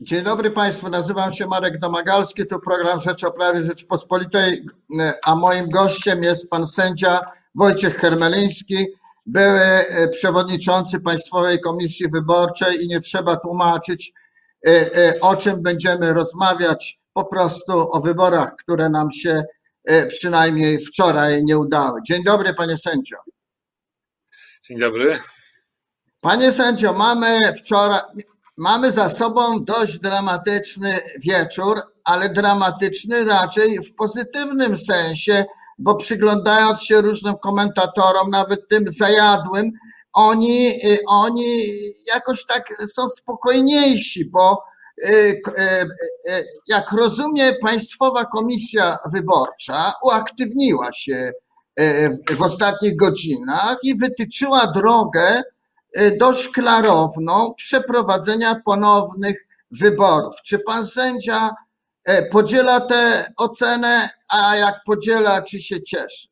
Dzień dobry Państwu, nazywam się Marek Domagalski, to program Rzecz o Prawie Rzeczypospolitej, a moim gościem jest pan sędzia Wojciech Hermeliński, były e, przewodniczący Państwowej Komisji Wyborczej i nie trzeba tłumaczyć, e, e, o czym będziemy rozmawiać, po prostu o wyborach, które nam się przynajmniej wczoraj nie udały. Dzień dobry panie sędzio. Dzień dobry. Panie sędzio, mamy wczoraj, mamy za sobą dość dramatyczny wieczór, ale dramatyczny raczej w pozytywnym sensie, bo przyglądając się różnym komentatorom, nawet tym zajadłym, oni, y, oni jakoś tak są spokojniejsi, bo y, y, jak rozumie Państwowa Komisja Wyborcza uaktywniła się w ostatnich godzinach i wytyczyła drogę dość klarowną przeprowadzenia ponownych wyborów. Czy pan sędzia E, podziela tę ocenę, a jak podziela, czy się cieszy?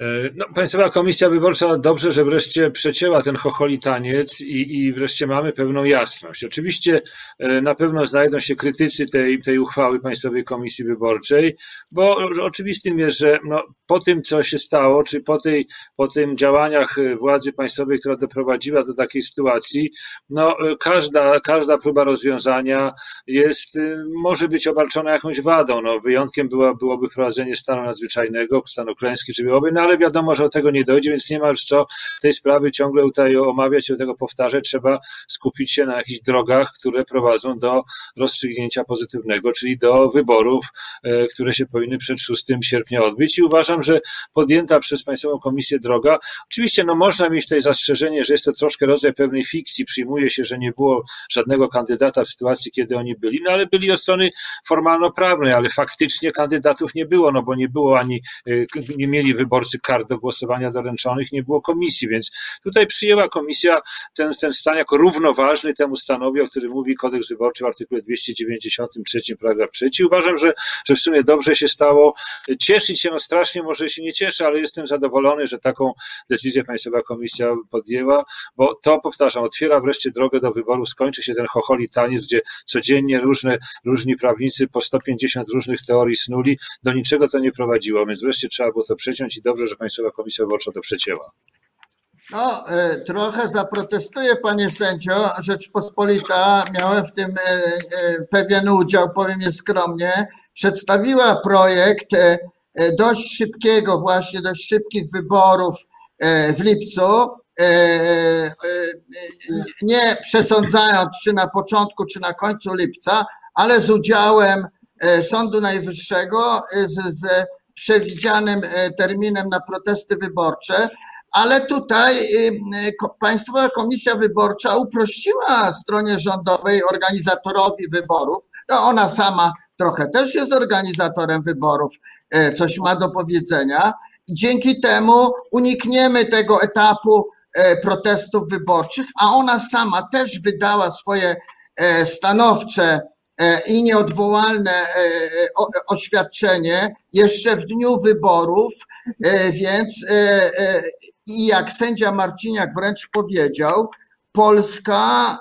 E, no, Państwowa Komisja Wyborcza dobrze, że wreszcie przecięła ten chocholitaniec i, i wreszcie mamy pewną jasność. Oczywiście e, na pewno znajdą się krytycy tej, tej uchwały Państwowej Komisji Wyborczej, bo oczywistym jest, że no, po tym, co się stało, czy po, tej, po tym działaniach władzy państwowej, która doprowadziła do takiej sytuacji, no, każda, każda próba rozwiązania jest, może być obarczona jakąś wadą. No, wyjątkiem było, byłoby wprowadzenie stanu nadzwyczajnego, stanu klęski żywiołowej, no, ale wiadomo, że do tego nie dojdzie, więc nie ma już co tej sprawy ciągle tutaj omawiać i tego powtarzać. Trzeba skupić się na jakichś drogach, które prowadzą do rozstrzygnięcia pozytywnego, czyli do wyborów, e, które się powinny przed 6 sierpnia odbyć. I uważam, że podjęta przez Państwową Komisję droga, oczywiście no można mieć tutaj zastrzeżenie, że jest to troszkę rodzaj pewnej fikcji. Przyjmuje się, że nie było żadnego kandydata w sytuacji, kiedy oni byli, no ale byli od strony formalno-prawnej, ale faktycznie kandydatów nie było, no bo nie było ani, e, nie mieli wyborcy czy kart do głosowania doręczonych, nie było komisji, więc tutaj przyjęła komisja ten, ten stan jako równoważny temu stanowi, o którym mówi kodeks wyborczy w artykule 293 paragraf 3. Uważam, że, że w sumie dobrze się stało. Cieszyć się, no strasznie może się nie cieszę, ale jestem zadowolony, że taką decyzję Państwowa Komisja podjęła, bo to, powtarzam, otwiera wreszcie drogę do wyboru, skończy się ten chocholi taniec, gdzie codziennie różne, różni prawnicy po 150 różnych teorii snuli, do niczego to nie prowadziło, więc wreszcie trzeba było to przeciąć i dobrze, dobrze, że Państwowa Komisja Wyborcza to przecięła. No, e, trochę zaprotestuję, panie sędzio. Rzeczpospolita, miałem w tym e, e, pewien udział, powiem nieskromnie, przedstawiła projekt dość szybkiego, właśnie dość szybkich wyborów w lipcu, nie przesądzając, czy na początku, czy na końcu lipca, ale z udziałem Sądu Najwyższego, z, z przewidzianym e, terminem na protesty wyborcze, ale tutaj y, Państwowa Komisja Wyborcza uprościła stronie rządowej organizatorowi wyborów. No ona sama trochę też jest organizatorem wyborów, e, coś ma do powiedzenia. Dzięki temu unikniemy tego etapu e, protestów wyborczych, a ona sama też wydała swoje stanowcze i nieodwołalne e, e, oświadczenie jeszcze w dniu wyborów, więc i jak sędzia Marciniak wręcz powiedział, Polska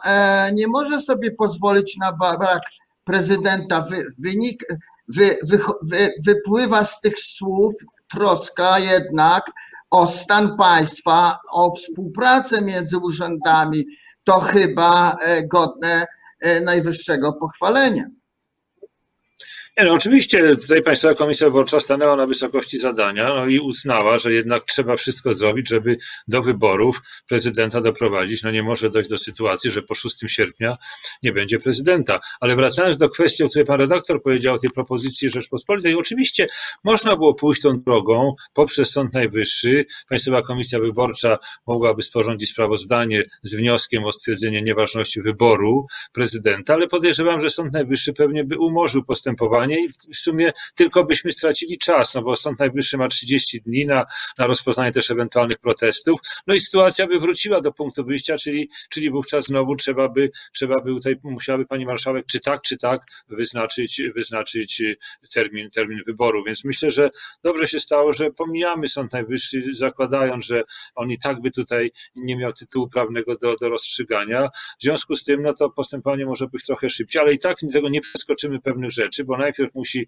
nie może sobie pozwolić na brak prezydenta. Wynik, wy, wy, wy, wypływa z tych słów troska jednak o stan państwa, o współpracę między urzędami. To chyba godne E, najwyższego pochwalenia. Nie, no oczywiście tutaj Państwowa Komisja Wyborcza stanęła na wysokości zadania no i uznała, że jednak trzeba wszystko zrobić, żeby do wyborów prezydenta doprowadzić. No nie może dojść do sytuacji, że po 6 sierpnia nie będzie prezydenta. Ale wracając do kwestii, o której pan redaktor powiedział, tej propozycji Rzeczpospolitej, oczywiście można było pójść tą drogą poprzez Sąd Najwyższy. Państwowa Komisja Wyborcza mogłaby sporządzić sprawozdanie z wnioskiem o stwierdzenie nieważności wyboru prezydenta, ale podejrzewam, że Sąd Najwyższy pewnie by umorzył postępowanie i w sumie tylko byśmy stracili czas, no bo Sąd Najwyższy ma 30 dni na, na rozpoznanie też ewentualnych protestów, no i sytuacja by wróciła do punktu wyjścia, czyli, czyli wówczas znowu trzeba by, trzeba by tutaj, musiałaby pani marszałek czy tak, czy tak wyznaczyć, wyznaczyć termin, termin wyboru, więc myślę, że dobrze się stało, że pomijamy Sąd Najwyższy, zakładając, że on i tak by tutaj nie miał tytułu prawnego do, do rozstrzygania. W związku z tym, no to postępowanie może być trochę szybciej, ale i tak tego nie przeskoczymy pewnych rzeczy, bo najpierw musi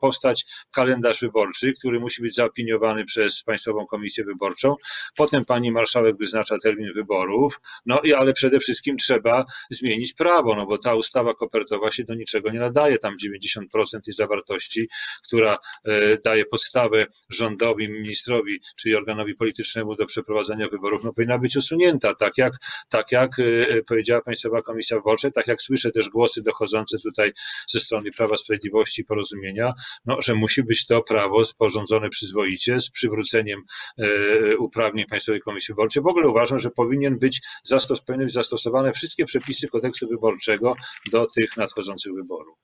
powstać kalendarz wyborczy, który musi być zaopiniowany przez Państwową Komisję Wyborczą. Potem pani marszałek wyznacza termin wyborów, no i ale przede wszystkim trzeba zmienić prawo, no bo ta ustawa kopertowa się do niczego nie nadaje. Tam 90% tej zawartości, która e, daje podstawę rządowi, ministrowi, czyli organowi politycznemu do przeprowadzenia wyborów, no powinna być usunięta, tak jak, tak jak e, powiedziała Państwowa Komisja Wyborcza, tak jak słyszę też głosy dochodzące tutaj ze strony Prawa Sprawiedliwości i Porozumienia, no, że musi być to prawo sporządzone przyzwoicie z przywróceniem e, uprawnień Państwowej Komisji Wyborczej. W ogóle uważam, że powinien być zastos, powinny być zastosowane wszystkie przepisy kodeksu wyborczego do tych nadchodzących wyborów.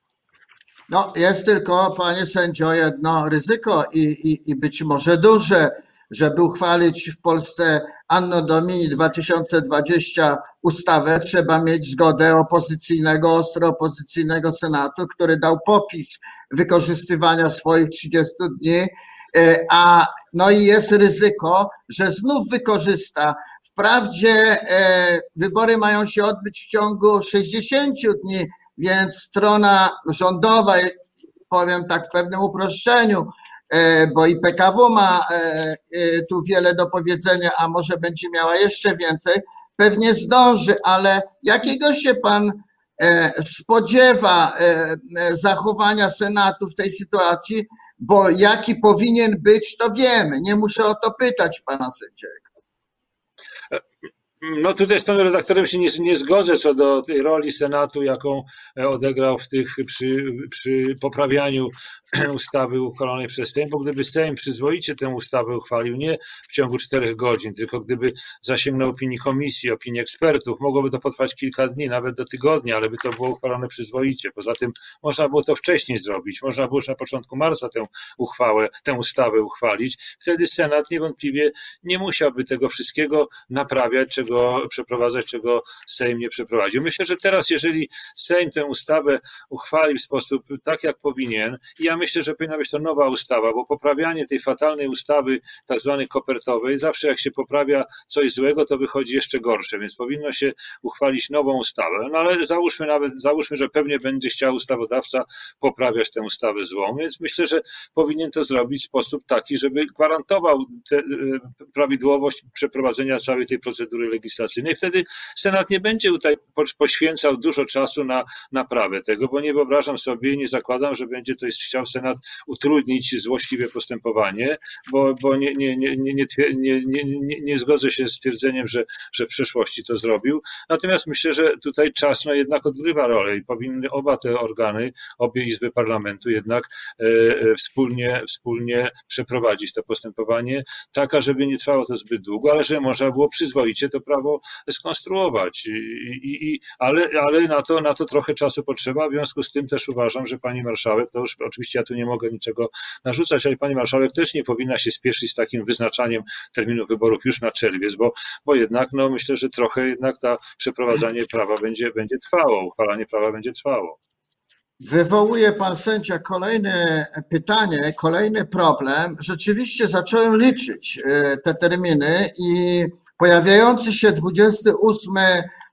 No, jest tylko, panie sędzio, jedno ryzyko i, i, i być może duże, żeby uchwalić w Polsce Anno Domini 2020 ustawę, trzeba mieć zgodę opozycyjnego, ostro opozycyjnego Senatu, który dał popis wykorzystywania swoich 30 dni, e, a no i jest ryzyko, że znów wykorzysta. Wprawdzie e, wybory mają się odbyć w ciągu 60 dni, więc strona rządowa, powiem tak w pewnym uproszczeniu, bo i PKW ma e, e, tu wiele do powiedzenia, a może będzie miała jeszcze więcej, pewnie zdąży, ale jakiego się pan spodziewa zachowania Senatu w tej sytuacji, bo jaki powinien być, to wiemy. Nie muszę o to pytać pana sędziego. No tutaj z panem redaktorem się nie, nie zgodzę co do tej roli Senatu, jaką e, odegrał w tych przy, przy poprawianiu ustawy uchwalonej przez Sejm, bo gdyby Sejm przyzwoicie tę ustawę uchwalił nie w ciągu czterech godzin, tylko gdyby zasięgnął opinii komisji, opinii ekspertów, mogłoby to potrwać kilka dni, nawet do tygodnia, ale by to było uchwalone przyzwoicie. Poza tym można było to wcześniej zrobić, można było już na początku marca tę uchwałę, tę ustawę uchwalić. Wtedy Senat niewątpliwie nie musiałby tego wszystkiego naprawiać, czego przeprowadzać, czego Sejm nie przeprowadził. Myślę, że teraz, jeżeli Sejm tę ustawę uchwali w sposób tak, jak powinien, ja myślę, że powinna być to nowa ustawa, bo poprawianie tej fatalnej ustawy, tak zwanej kopertowej, zawsze jak się poprawia coś złego, to wychodzi jeszcze gorsze, więc powinno się uchwalić nową ustawę. No ale załóżmy nawet, załóżmy, że pewnie będzie chciał ustawodawca poprawiać tę ustawę złą, więc myślę, że powinien to zrobić w sposób taki, żeby gwarantował te, prawidłowość przeprowadzenia całej tej procedury legislacyjnej. Wtedy Senat nie będzie tutaj poświęcał dużo czasu na naprawę tego, bo nie wyobrażam sobie, nie zakładam, że będzie coś chciał Senat utrudnić złośliwe postępowanie, bo, bo nie, nie, nie, nie, nie, nie, nie, nie zgodzę się z twierdzeniem, że, że w przeszłości to zrobił. Natomiast myślę, że tutaj czas no, jednak odgrywa rolę i powinny oba te organy, obie izby parlamentu jednak e, e, wspólnie, wspólnie przeprowadzić to postępowanie, tak, żeby nie trwało to zbyt długo, ale żeby można było przyzwoicie to prawo skonstruować. I, i, i, ale ale na, to, na to trochę czasu potrzeba, w związku z tym też uważam, że pani marszałek, to już oczywiście ja tu nie mogę niczego narzucać, ale pani marszałek też nie powinna się spieszyć z takim wyznaczaniem terminu wyborów już na czerwiec, bo, bo jednak no, myślę, że trochę jednak ta przeprowadzanie prawa będzie, będzie trwało, uchwalanie prawa będzie trwało. Wywołuje pan sędzia kolejne pytanie, kolejny problem. Rzeczywiście zacząłem liczyć e, te terminy i pojawiający się 28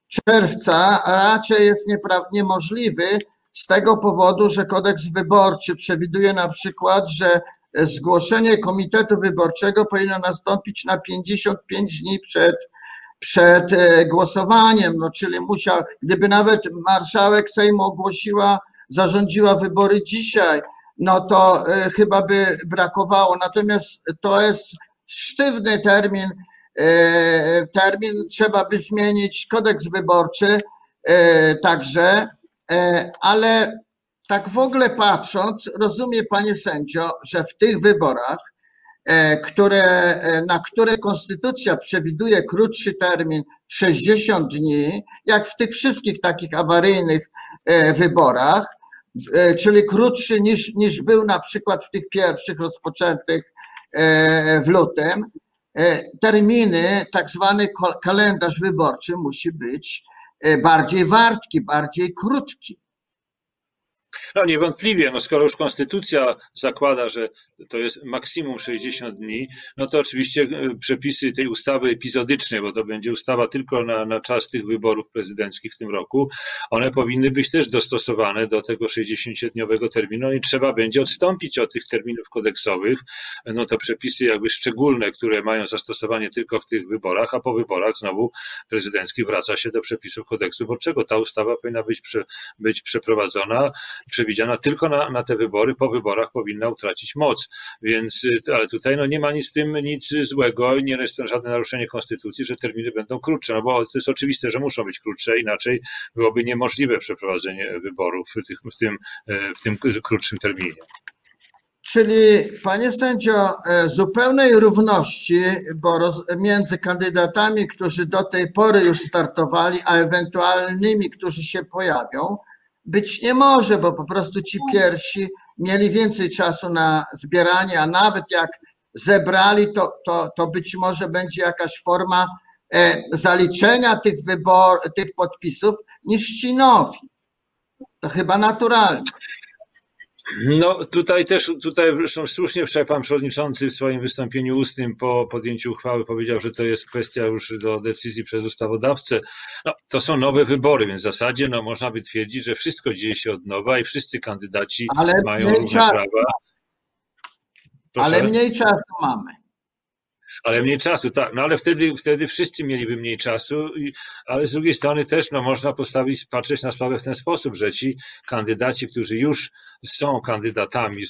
czerwca raczej jest niemożliwy, z tego powodu, że kodeks wyborczy przewiduje na przykład, że zgłoszenie komitetu wyborczego powinno nastąpić na 55 dni przed, przed e, głosowaniem, no czyli musiał, gdyby nawet marszałek Sejmu ogłosiła, zarządziła wybory dzisiaj, no to e, chyba by brakowało. Natomiast to jest sztywny termin, termin trzeba by zmienić kodeks wyborczy także E, ale tak w ogóle patrząc, rozumie panie sędzio, że w tych wyborach, e, które, e, na które konstytucja przewiduje krótszy termin 60 dni, jak w tych wszystkich takich awaryjnych wyborach, e, czyli krótszy niż, niż był na przykład w tych pierwszych rozpoczętych e, w lutym. E, terminy, tak zwany kalendarz wyborczy musi być bardziej wartki, bardziej krótki. No niewątpliwie, no skoro już konstytucja zakłada, że to jest maksimum 60 dni, no to oczywiście e, przepisy tej ustawy epizodycznej, bo to będzie ustawa tylko na, na czas tych wyborów prezydenckich w tym roku, one powinny być też dostosowane do tego 60-dniowego terminu i trzeba będzie odstąpić od tych terminów kodeksowych, no to przepisy jakby szczególne, które mają zastosowanie tylko w tych wyborach, a po wyborach znowu prezydenckich wraca się do przepisów kodeksu wyborczego. Ta ustawa powinna być, prze, być przeprowadzona, przewidziana tylko na, na te wybory, po wyborach powinna utracić moc. Więc, y, ale tutaj no, nie ma nic z tym nic złego, nie jest to żadne naruszenie konstytucji, że terminy będą krótsze, no bo to jest oczywiste, że muszą być krótsze, inaczej byłoby niemożliwe przeprowadzenie wyborów w, tych, w, tym, e, w tym krótszym terminie. Czyli, panie sędzio, e, zupełnej równości bo roz, między kandydatami, którzy do tej pory już startowali, a ewentualnymi, którzy się pojawią, być nie może, bo po prostu ci pierwsi mieli więcej czasu na zbieranie, a nawet jak zebrali, to, to, to być może będzie jakaś forma e, zaliczenia tych wybor, tych podpisów niż ci nowi. To chyba naturalne. No tutaj też, tutaj zresztą słusznie wczoraj pan przewodniczący w swoim wystąpieniu ustnym po podjęciu uchwały powiedział, że to jest kwestia już do decyzji przez ustawodawcę. No, to są nowe wybory, więc w zasadzie no, można by twierdzić, że wszystko dzieje się od nowa i wszyscy kandydaci Ale mają równe prawa. Proszę? Ale mniej czasu mamy ale mniej czasu, tak, no ale wtedy, wtedy wszyscy mieliby mniej czasu, ale z drugiej strony też no, można postawić, patrzeć na sprawę w ten sposób, że ci kandydaci, którzy już są kandydatami,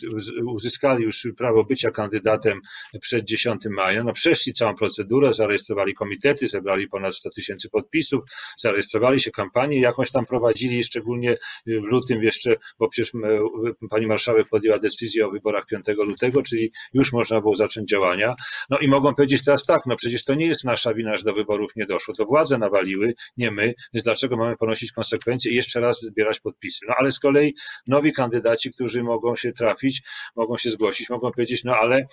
uzyskali już prawo bycia kandydatem przed 10 maja, no przeszli całą procedurę, zarejestrowali komitety, zebrali ponad 100 tysięcy podpisów, zarejestrowali się kampanię, jakąś tam prowadzili, szczególnie w lutym jeszcze, bo przecież pani marszałek podjęła decyzję o wyborach 5 lutego, czyli już można było zacząć działania, no i mogą powiedzieć teraz tak, no przecież to nie jest nasza wina, że do wyborów nie doszło, to władze nawaliły, nie my, więc dlaczego mamy ponosić konsekwencje i jeszcze raz zbierać podpisy? No ale z kolei nowi kandydaci, którzy mogą się trafić, mogą się zgłosić, mogą powiedzieć, no ale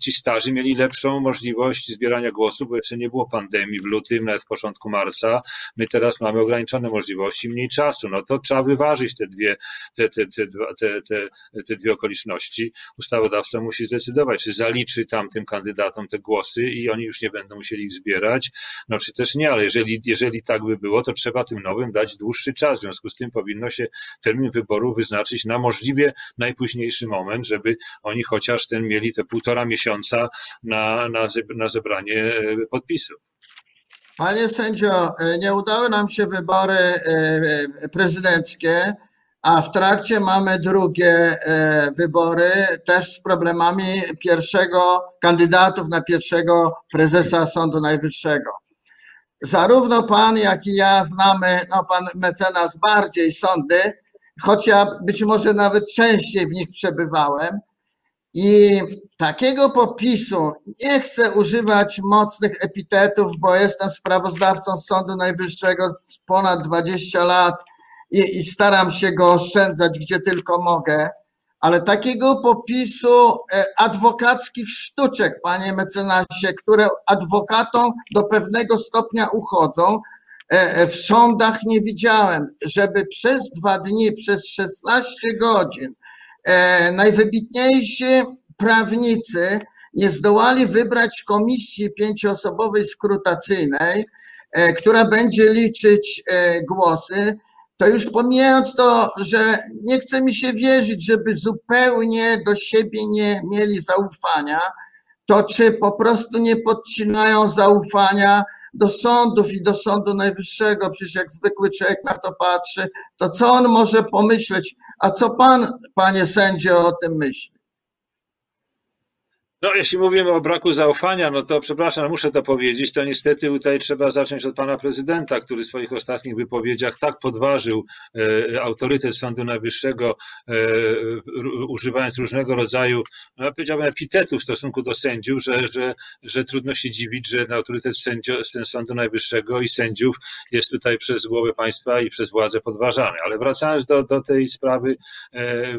ci starzy mieli lepszą możliwość zbierania głosów, bo jeszcze nie było pandemii w lutym, nawet w początku marca, my teraz mamy ograniczone możliwości, mniej czasu, no to trzeba wyważyć te dwie, te, te, te, te, te, te dwie okoliczności. Ustawodawca musi zdecydować, czy zaliczy tamtym kandydatom te głosy i oni już nie będą musieli ich zbierać, no czy też nie, ale jeżeli, jeżeli tak by było, to trzeba tym nowym dać dłuższy czas. W związku z tym powinno się termin wyborów wyznaczyć na możliwie najpóźniejszy moment, żeby oni chociaż ten mieli te półtora miesiąca na, na, na zebranie e, podpisów. Panie sędzio, e, nie udały nam się wybory e, prezydenckie a w trakcie mamy drugie e, wybory, też z problemami pierwszego kandydatów na pierwszego prezesa Sądu Najwyższego. Zarówno pan, jak i ja znamy, no pan mecenas bardziej sądy, choć ja być może nawet częściej w nich przebywałem. I takiego popisu nie chcę używać mocnych epitetów, bo jestem sprawozdawcą Sądu Najwyższego ponad 20 lat i, i staram się go oszczędzać gdzie tylko mogę, ale takiego popisu e, adwokackich sztuczek, panie mecenasie, które adwokatom do pewnego stopnia uchodzą, e, e, w sądach nie widziałem, żeby przez dwa dni, przez 16 godzin najwybitniejsi prawnicy nie zdołali wybrać komisji pięcioosobowej skrutacyjnej, która będzie liczyć głosy, to już pomijając to, że nie chce mi się wierzyć, żeby zupełnie do siebie nie mieli zaufania, to czy po prostu nie podcinają zaufania do sądów i do Sądu Najwyższego, przecież jak zwykły człowiek na to patrzy, to co on może pomyśleć, a co pan, panie sędzio, o tym myśli? No, jeśli mówimy o braku zaufania, no to przepraszam, muszę to powiedzieć, to niestety tutaj trzeba zacząć od pana prezydenta, który w swoich ostatnich wypowiedziach tak podważył e, autorytet Sądu Najwyższego, e, używając różnego rodzaju, no, powiedziałbym, epitetów w stosunku do sędziów, że, że, że trudno się dziwić, że autorytet sędzio, Sądu Najwyższego i sędziów jest tutaj przez głowę państwa i przez władzę podważany. Ale wracając do, do tej sprawy e,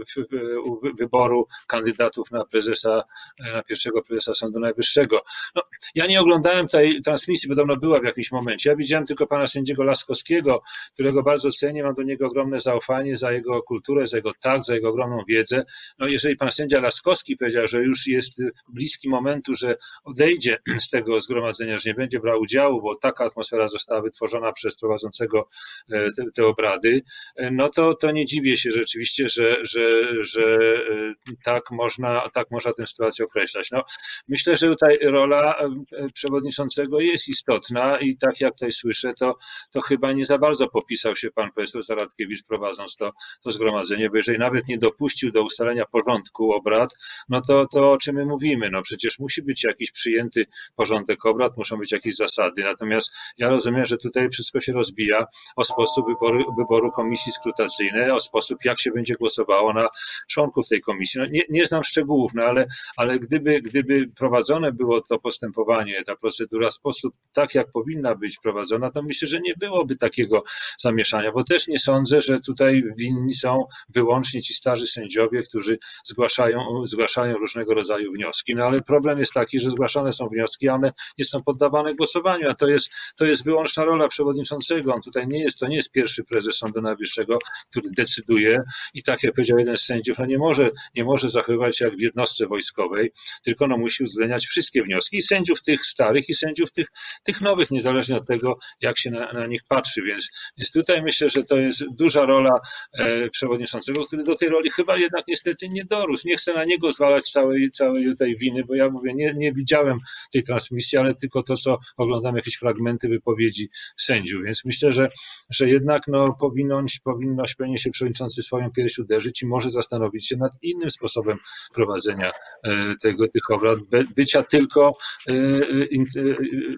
wyboru kandydatów na prezesa, na pierwszego prezesa Sądu Najwyższego. No, ja nie oglądałem tej transmisji, podobno była w jakimś momencie. Ja widziałem tylko pana sędziego Laskowskiego, którego bardzo cenię, mam do niego ogromne zaufanie za jego kulturę, za jego tak, za jego ogromną wiedzę. No, jeżeli pan sędzia Laskowski powiedział, że już jest bliski momentu, że odejdzie z tego zgromadzenia, że nie będzie brał udziału, bo taka atmosfera została wytworzona przez prowadzącego e, te, te obrady, e, no to, to nie dziwię się rzeczywiście, że, że, że e, tak można, tak można tę sytuację określać. No, myślę, że tutaj rola e, przewodniczącego jest istotna i tak jak tutaj słyszę, to, to chyba nie za bardzo popisał się pan profesor Zaradkiewicz prowadząc to, to zgromadzenie, bo jeżeli nawet nie dopuścił do ustalenia porządku obrad, no to, to o czym my mówimy? No przecież musi być jakiś przyjęty porządek obrad, muszą być jakieś zasady. Natomiast ja rozumiem, że tutaj wszystko się rozbija o sposób wyboru, wyboru komisji skrutacyjnej, o sposób, jak się będzie głosowało na członków tej komisji. No nie, nie znam szczegółów, no ale, ale gdyby, gdyby prowadzone było to postępowanie, ta procedura w sposób tak, jak powinna być prowadzona, to myślę, że nie byłoby takiego zamieszania, bo też nie sądzę, że tutaj winni są wyłącznie ci starzy sędziowie, którzy zgłaszają, zgłaszają różnego rodzaju wnioski. No ale problem jest taki, że zgłaszane są wnioski, one nie są poddawane głosowaniu, a to jest, to jest wyłączna rola przewodniczącego. On tutaj nie jest, to nie jest pierwszy prezes Sądu Najwyższego, który decyduje i tak jak powiedział jeden z sędziów, no nie może, nie może zachowywać się jak w jednostce wojskowej, tylko no musi uwzględniać wszystkie wnioski i sędziów tych starych i sędziów tych, tych nowych, niezależnie od tego, jak się na, na nich patrzy. Więc, więc tutaj myślę, że to jest duża rola e, przewodniczącego, który do tej roli chyba jednak niestety nie dorósł. Nie chcę na niego zwalać całej, całej tej winy, bo ja mówię, nie, nie widziałem tej transmisji, ale tylko to, co oglądam, jakieś fragmenty wypowiedzi sędziów. Więc myślę, że, że jednak no, powinno, powinno powinien się przewodniczący swoją pierś uderzyć i może zastanowić się nad innym sposobem prowadzenia e, tego, tych obrad, bycia tylko e, e,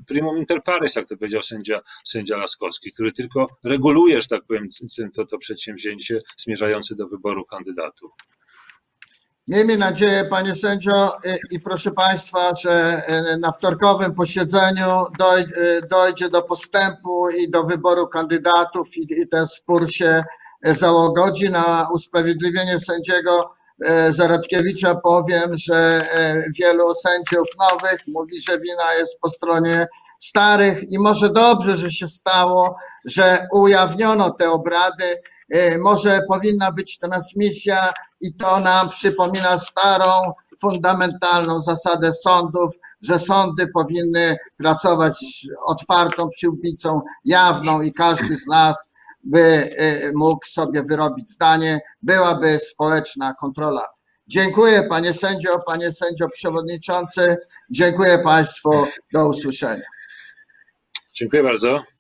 primum inter pares, jak to powiedział sędzia, sędzia Laskowski, który tylko reguluje, że tak powiem, to, to przedsięwzięcie zmierzające do wyboru kandydatów. Miejmy nadzieję, panie sędzio, i proszę państwa, że na wtorkowym posiedzeniu dojdzie do postępu i do wyboru kandydatów i ten spór się załogodzi. Na usprawiedliwienie sędziego Zaradkiewicza powiem, że e, wielu sędziów nowych mówi, że wina jest po stronie starych i może dobrze, że się stało, że ujawniono te obrady. E, może powinna być transmisja i to nam przypomina starą, fundamentalną zasadę sądów, że sądy powinny pracować otwartą przyłbicą, jawną i każdy z nas by y, mógł sobie wyrobić zdanie, byłaby społeczna kontrola. Dziękuję panie sędzio, panie sędzio przewodniczący. Dziękuję państwu. Do usłyszenia. Dziękuję bardzo.